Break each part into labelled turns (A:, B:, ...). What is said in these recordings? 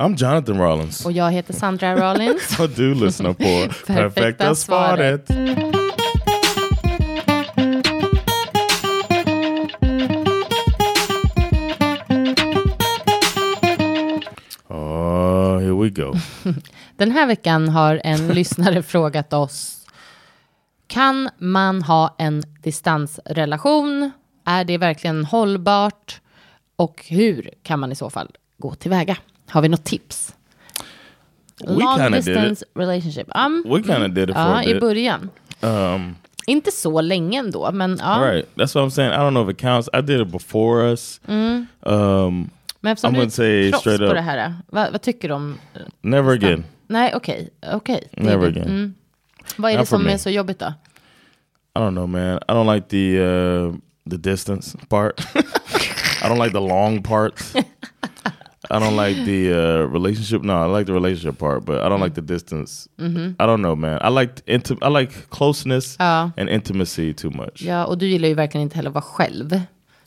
A: I'm Jonathan Rollins.
B: Och jag heter Sandra Rollins.
A: Och du lyssnar på Perfekta svaret. Oh, here we go.
B: Den här veckan har en lyssnare frågat oss. Kan man ha en distansrelation? Är det verkligen hållbart? Och hur kan man i så fall gå tillväga? Har vi något tips?
A: We
B: Long distance relationship. Um,
A: We kind of did it for
B: ja,
A: a
B: i
A: bit.
B: början.
A: Um,
B: Inte så länge ändå, men ja.
A: Right. That's what I'm saying. I don't know if it counts. I did it before us.
B: Mm.
A: Um,
B: Men eftersom
A: I'm
B: du är proffs på
A: up.
B: det här, vad, vad tycker du om? eh,
A: never again.
B: Nej, okej. Det är
A: Never
B: det.
A: again.
B: Mm. Vad är det
A: Not for
B: som
A: me.
B: är så jobbigt då?
A: I don't know, man. I don't like the uh, the distance part. I don't like the long parts. I don't like the uh, relationship. No, I like the relationship part, but I don't like the distance.
B: Mhm.
A: I don't know, man. I like inti- I like closeness
B: Ja.
A: and intimacy too much.
B: Ja, och du gillar ju verkligen inte heller att vara själv.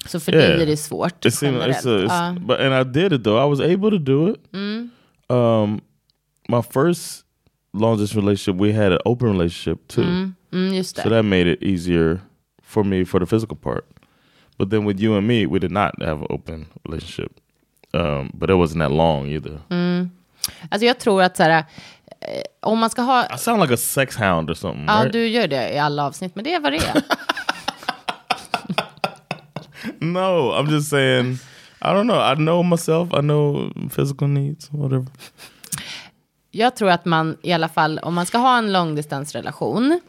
B: Så för
A: Yeah.
B: dig är det svårt
A: It seemed, it's a, it's,
B: Ja.
A: but and I did it though. I was able to do it.
B: Mm.
A: Um, my first long distance relationship, we had an open relationship too.
B: Mm, mm, just det.
A: So that made it easier for me for the physical part. But then with you and me, we did not have an open relationship. Um, but it wasn't that long either.
B: Mm. Alltså jag tror att så här, eh, om man ska ha...
A: I sound like a sex hound or something,
B: Ja,
A: right?
B: du gör det i alla avsnitt, men det är vad det är.
A: No, I'm just saying. I don't know. I know myself. I know physical needs, whatever.
B: Jag tror att man i alla fall, om man ska ha en långdistansrelation,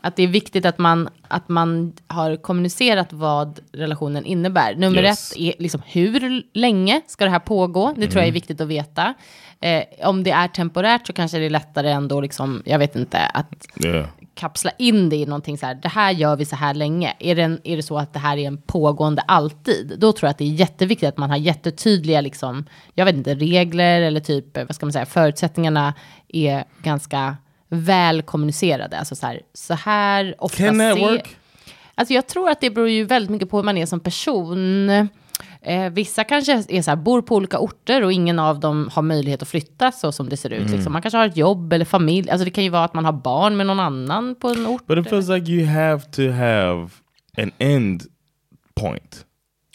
B: att det är viktigt att man, att man har kommunicerat vad relationen innebär. Nummer
A: Yes.
B: ett är liksom hur länge ska det här pågå? Det tror jag är
A: Mm.
B: viktigt att veta. Eh, om det är temporärt så kanske det är lättare ändå, liksom, jag vet inte, att
A: Yeah.
B: kapsla in det i någonting så här, det här gör vi så här länge. Är det, en, är det så att det här är en pågående alltid, då tror jag att det är jätteviktigt att man har jättetydliga, liksom, jag vet inte, regler eller typ, vad ska man säga, förutsättningarna är ganska väl kommunicerade. Alltså så här, så här ofta
A: Can that
B: se-
A: work?
B: Alltså jag tror att det beror ju väldigt mycket på hur man är som person. Eh, vissa kanske är så här, bor på olika orter och ingen av dem har möjlighet att flytta så som det ser ut.
A: Mm.
B: Liksom. Man kanske har ett jobb eller familj. Alltså det kan ju vara att man har barn med någon annan på en ort.
A: But it feels like you have to have an end point.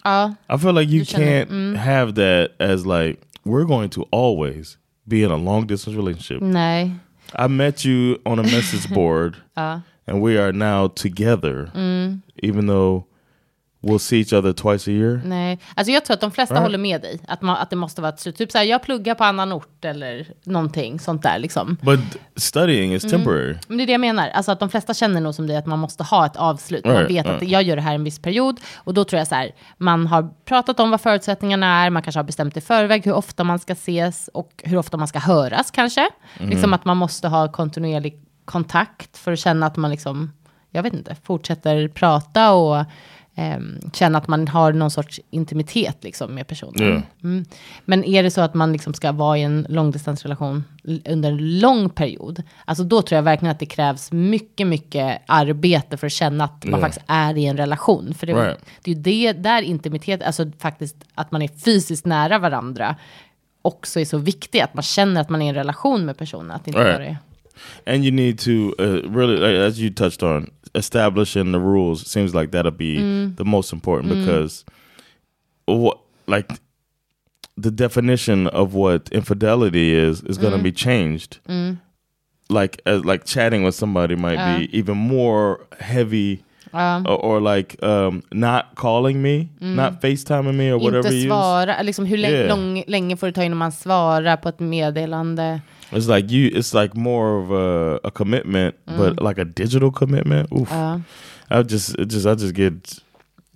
B: Ja.
A: I feel like you can't
B: mm.
A: have that as like we're going to always be in a long distance relationship.
B: Nej.
A: I met you on a message board,
B: Ja.
A: and we are now together,
B: Mm.
A: even though we'll see each other twice a year.
B: Nej, alltså jag tror att de flesta
A: Right.
B: håller med dig. Att, man, att det måste vara ett slut. Typ så här, jag pluggar på annan ort eller någonting sånt där liksom.
A: But studying is
B: Mm.
A: temporary.
B: Men det är det jag menar. Alltså att de flesta känner nog som dig att man måste ha ett avslut. Man
A: Right,
B: vet att
A: right.
B: jag gör det här en viss period. Och då tror jag så här, man har pratat om vad förutsättningarna är. Man kanske har bestämt i förväg hur ofta man ska ses och hur ofta man ska höras kanske.
A: Mm.
B: Liksom att man måste ha kontinuerlig kontakt för att känna att man liksom, jag vet inte, fortsätter prata och ehm, känna att man har någon sorts intimitet liksom med personen.
A: Yeah.
B: Mm. Men är det så att man liksom ska vara i en långdistansrelation under en lång period, alltså då tror jag verkligen att det krävs mycket, mycket arbete för att känna att man
A: Yeah.
B: faktiskt är i en relation. För det,
A: Right.
B: det är ju det där intimitet, alltså faktiskt att man är fysiskt nära varandra, också är så viktigt, att man känner att man är i en relation med personen, att inte
A: Right.
B: bara är...
A: And you need to uh, really, like, as you touched on, establishing the rules seems like that'll be
B: Mm.
A: the most important
B: Mm.
A: because, what like the definition of what infidelity is is going to
B: Mm.
A: be changed.
B: Mm.
A: Like as, like chatting with somebody might
B: Ja.
A: be even more heavy.
B: Ja.
A: Or, or like um, not calling me,
B: Mm.
A: not FaceTiming me or whatever
B: Inte svara, liksom hur
A: Yeah.
B: lång, länge får det ta innan man svarar på ett meddelande?
A: It's like you. It's like more of a, a commitment,
B: Mm.
A: but like a digital commitment. Oof.
B: Ja.
A: I just, it just, I just get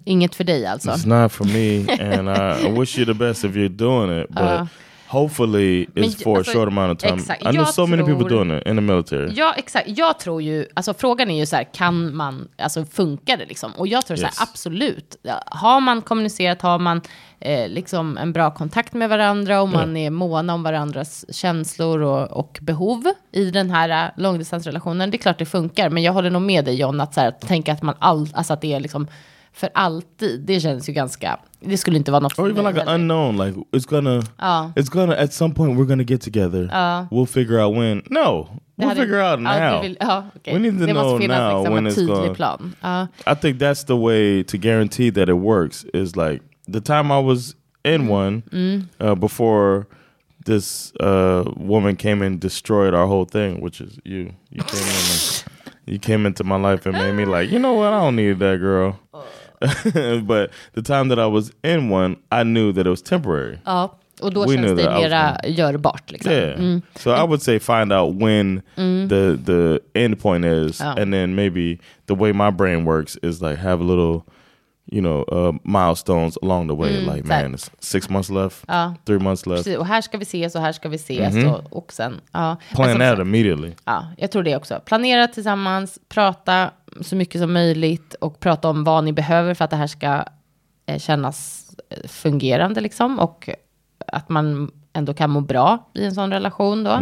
B: Inget för dig alltså?
A: It's not for me, and I, I wish you the best if you're doing it, but
B: Uh.
A: Hopefully it's for
B: alltså,
A: a short amount of time.
B: exakt.
A: I know so many people
B: tror-
A: doing it in the military.
B: Ja, exakt. Jag tror ju, alltså frågan är ju så här, kan man, alltså funkar det liksom? Och jag tror så
A: Yes.
B: här, absolut. Har man kommunicerat, har man eh, liksom en bra kontakt med varandra och man är måna om varandras känslor och, och behov i den här eh, långdistansrelationen, det är klart det funkar. Men jag håller nog med dig John, att, så här, tänka att man all, alltså att det är liksom för alltid, det känns ju ganska, det skulle inte vara något
A: Or even like an unknown, like it's gonna,
B: Ja.
A: it's gonna at some point we're gonna get together. We'll figure out when. No,
B: Det
A: we'll figure out
B: ja,
A: now.
B: vill- ja, okej.
A: We need to
B: det
A: know now
B: liksom
A: when
B: en
A: it's gonna-
B: plan. Ja.
A: I think that's the way to guarantee that it works. Is like the time I was in one uh, before this uh, woman came and destroyed our whole thing, which is you. You came in. And, you came into my life and made me like, you know what? I don't need that girl. but the time that I was in one, I knew that it was temporary.
B: Ja, och då
A: We
B: känns det mera görbart. Liksom.
A: Yeah. Mm. So I would say find out when mm. the the end point is,
B: Oh.
A: and then maybe the way my brain works is like have a little, you know, uh, milestones along the way. like
B: så här.
A: man, it's six months left,
B: Ja.
A: three months left.
B: Precis, och här ska vi ses och här ska vi ses. Och, och sen, ja.
A: Plan that
B: sagt-
A: immediately.
B: Ja, jag tror det också. Planera tillsammans, prata så mycket som möjligt och prata om vad ni behöver för att det här ska eh, kännas eh, fungerande liksom. Och att man ändå kan må bra i en sån relation då.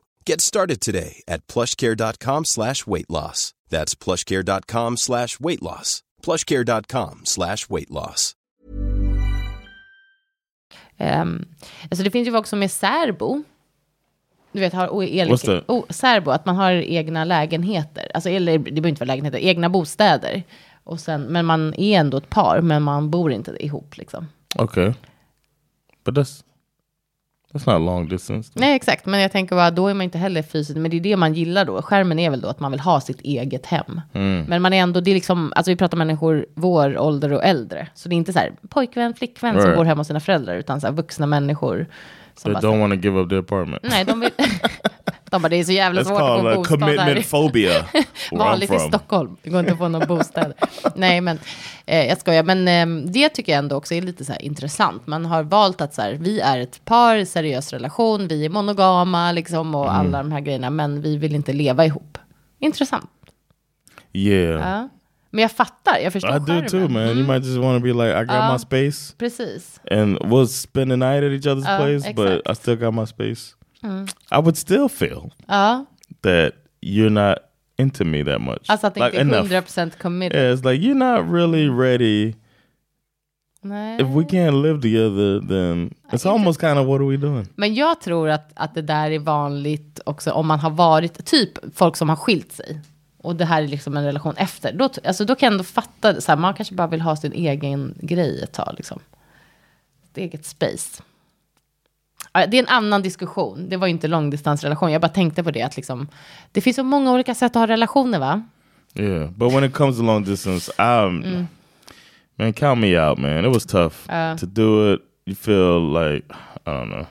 C: Get started today at plushcare.com slash weight loss. That's plushcare.com slash weight loss. plushcare.com slash weight loss.
B: Um, alltså det finns ju folk som är särbo. Du vet, har o-
A: What's
B: elika,
A: that?
B: o, särbo, att man har egna lägenheter. Alltså, eller det behöver inte vara lägenheter, egna bostäder. Och sen, men man är ändå ett par, men man bor inte ihop liksom.
A: Okay, but that's that's not long distance.
B: Nej, exakt. Men jag tänker bara, då är man inte heller fysiskt. Men det är det man gillar då. Skärmen är väl då att man vill ha sitt eget hem. Men man är ändå, det är liksom, alltså vi pratar människor vår ålder och äldre. Så det är inte så här pojkvän, flickvän som
A: Right.
B: bor hemma hos sina föräldrar. Utan så här vuxna människor. Som
A: They don't want to give up their apartment.
B: nej, de vill... de bara, det är så jävla
A: That's
B: svårt att få
A: uh,
B: bostad
A: commitment phobia.
B: Vanligt i. Stockholm. Det går inte att få någon bostad. Nej, men eh, jag skojar. Men eh, det tycker jag ändå också är lite så här intressant. Man har valt att så här, vi är ett par, seriös relation, vi är monogama liksom och
A: Mm.
B: alla de här grejerna. Men vi vill inte leva ihop. Intressant.
A: Yeah.
B: Ja. Men jag fattar, jag förstår
A: I do
B: charmen.
A: too, man. You might just want to be like, I got my space,
B: Precis.
A: and we'll spend the night at each other's
B: Ja,
A: place, but
B: exakt.
A: I still got my space. I would still feel
B: Ja,
A: that you're not into me that much.
B: alltså att
A: like
B: inte är
A: enough.
B: 100% committed.
A: Yeah, it's like you're not really ready.
B: Nej.
A: If we can't live together, then it's almost kind of what are we doing?
B: Men jag tror att, att det där är vanligt också om man har varit, typ folk som har skilt sig. Och det här är liksom en relation efter. Då, alltså, då kan jag ändå fatta, så här, man kanske bara vill ha sin egen grej ett tag. Liksom. Ett eget space. Det är en annan diskussion. Det var ju inte långdistansrelation. Jag bara tänkte på det. Att liksom, det finns så många olika sätt att ha relationer va?
A: Yeah, but when it comes to long distance, I'm
B: Mm.
A: man, count me out, man. It was tough
B: Uh.
A: to do it. You feel like I don't know,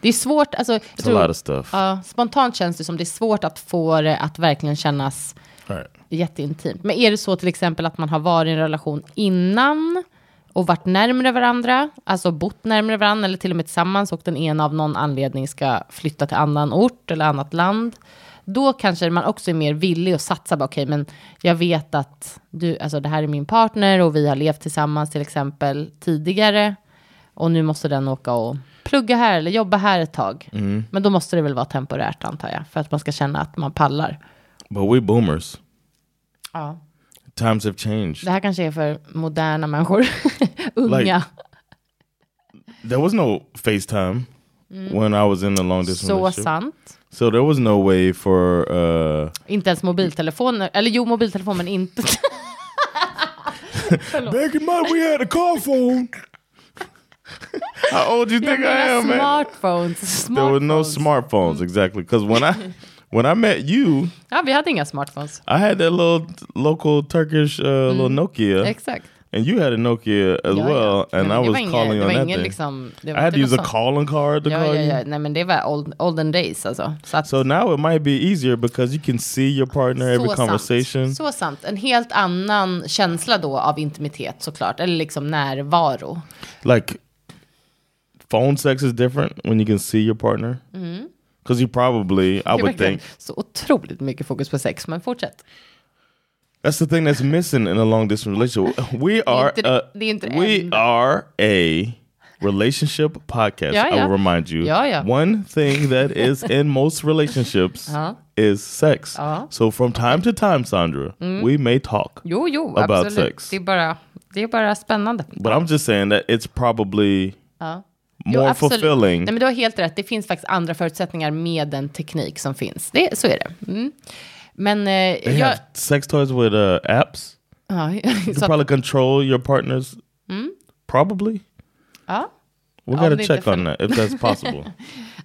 B: Det är svårt. Alltså,
A: it's a lot of stuff.
B: ja, spontant känns det som det är svårt att få det att verkligen kännas
A: right.
B: jätteintimt. Men är det så till exempel att man har varit i en relation innan och varit närmare varandra, alltså bott närmare varandra eller till och med tillsammans och den ena av någon anledning ska flytta till annan ort eller annat land. Då kanske man också är mer villig att satsa. bara, Okej, men jag vet att du, alltså det här är min partner och vi har levt tillsammans till exempel tidigare. Och nu måste den åka och plugga här eller jobba här ett tag.
A: Mm.
B: Men då måste det väl vara temporärt antar jag. För att man ska känna att man pallar.
A: But we boomers.
B: Ja.
A: Times have changed.
B: Det här kanske är för moderna människor. Unga.
A: Like, There was no FaceTime when I was in a long distance
B: Mm. Så sant.
A: So there was no way for uh
B: Inte ens mobiltelefoner. Eller jo, mobiltelefon men inte.
A: back in my we had a car phone. How old do you think I am, man?
B: smartphones.
A: There were no
B: smartphones.
A: smartphones exactly because when I when I met you,
B: Ja, vi hade inga smartphones.
A: I had that little local Turkish uh, little Nokia,
B: Exakt.
A: and you had a Nokia as
B: Ja, ja.
A: well, and
B: Men
A: I was
B: ingen-
A: calling
B: det
A: on that thing.
B: liksom,
A: I had to use a calling card to
B: Ja,
A: call
B: ja,
A: you.
B: ja. Nej, men det var old, olden days alltså. Så,
A: So now it might be easier because you can see your partner every
B: så
A: conversation.
B: Sant. Så sant. En helt annan känsla då av intimitet såklart. Eller liksom närvaro.
A: Like phone sex is different when you can see your partner. Because you probably, I would think,
B: så otroligt mycket fokus på sex. Men fortsätt.
A: that's the thing that's missing in a long distance relationship. We are,
B: inte-
A: a,
B: det är inte det
A: we are a relationship podcast.
B: Ja,
A: I will remind you.
B: Ja, ja.
A: One thing that is in most relationships
B: Ja.
A: is sex.
B: Ja.
A: So from time to time, Sandra, mm. we may talk.
B: Jo, jo,
A: About
B: absolut.
A: sex.
B: Det är, bara, det är bara spännande.
A: But I'm just saying that it's probably
B: Ja.
A: More
B: absolut.
A: fulfilling.
B: Nej, men du har helt rätt. Det finns faktiskt andra förutsättningar med den teknik som finns. Det, så är det. Mm. Men eh,
A: They
B: jag...
A: have sex toys with uh, apps.
B: Ja,
A: You can probably control your partners. Probably.
B: ja.
A: We gotta
B: det
A: check on that if that's possible.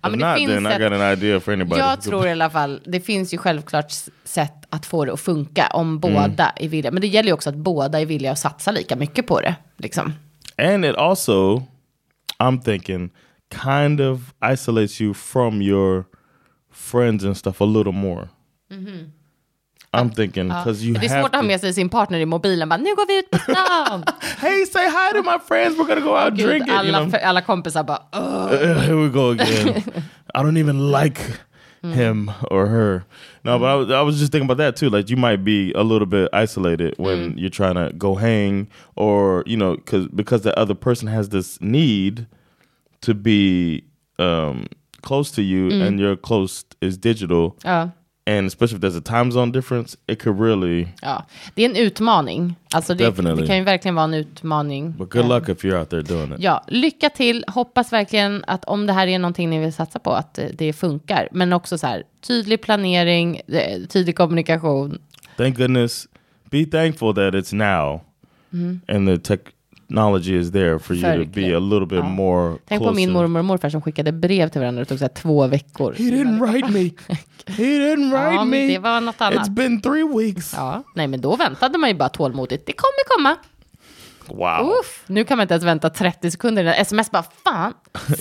B: Ja,
A: if not, then I
B: ett-
A: got an idea for anybody.
B: Jag tror i alla fall, det finns ju självklart sätt att få det att funka om
A: Mm.
B: båda är villiga. Men det gäller ju också att båda är villiga att satsa lika mycket på det. Liksom.
A: And it also, I'm thinking, kind of isolates you from your friends and stuff a little more. I'm thinking because you
B: Mm-hmm. Det är svårt att ha med sig sin partner i mobilen. Bara, nu går vi ut på stan.
A: Hey, say hi to my friends. We're gonna go out drinking. You
B: alla,
A: know?
B: för- alla kompisar bara.
A: Uh, here we go again. I don't even like Mm-hmm. him or her. No, but I mm-hmm. was, I was just thinking about that too. Like you might be a little bit isolated when mm. you're trying to go hang, or you know, because because the other person has this need to be um, close to you, mm. and your close is digital,
B: ja.
A: And especially if there's a time zone difference, it could really.
B: Ja, det är en utmaning. Alltså det,
A: Definitely.
B: det kan ju verkligen vara en utmaning.
A: But good
B: Eh,
A: luck if you're out there doing it.
B: Ja, lycka till. Hoppas verkligen att om det här är någonting ni vill satsa på, att det, funkar. Men också så här, tydlig planering, eh, tydlig kommunikation.
A: thank goodness be thankful that it's now and the technology is there for you to be a little bit more
B: Tänk på min
A: closer.
B: mormor och morfar som skickade brev till varandra. Det tog så här två veckor.
A: he didn't write me he didn't write
B: Ja,
A: me
B: det var något annat.
A: it's been three weeks
B: Ja, nej men då väntade man ju bara tålmodigt. Det kommer komma.
A: wow
B: Uff, nu kan man inte ens vänta 30 sekunder innan sms bara fan,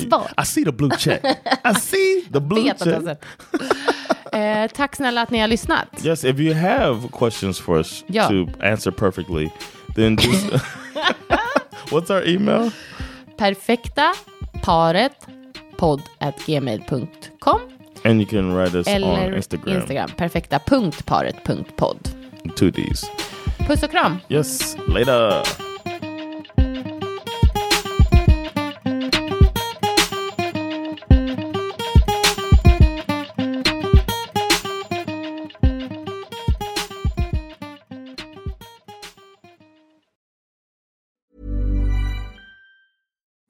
B: svar.
A: i see the blue check i see the blue check
B: eh, tack snälla att ni har lyssnat.
A: yes if you have questions for us
B: Ja.
A: to answer perfectly then just what's our email?
B: Perfekta paret podd at gmail.com
A: and you can write us
B: eller
A: on instagram,
B: Instagram perfekta.paret.podd.
A: two d's.
B: Puss och kram.
A: yes later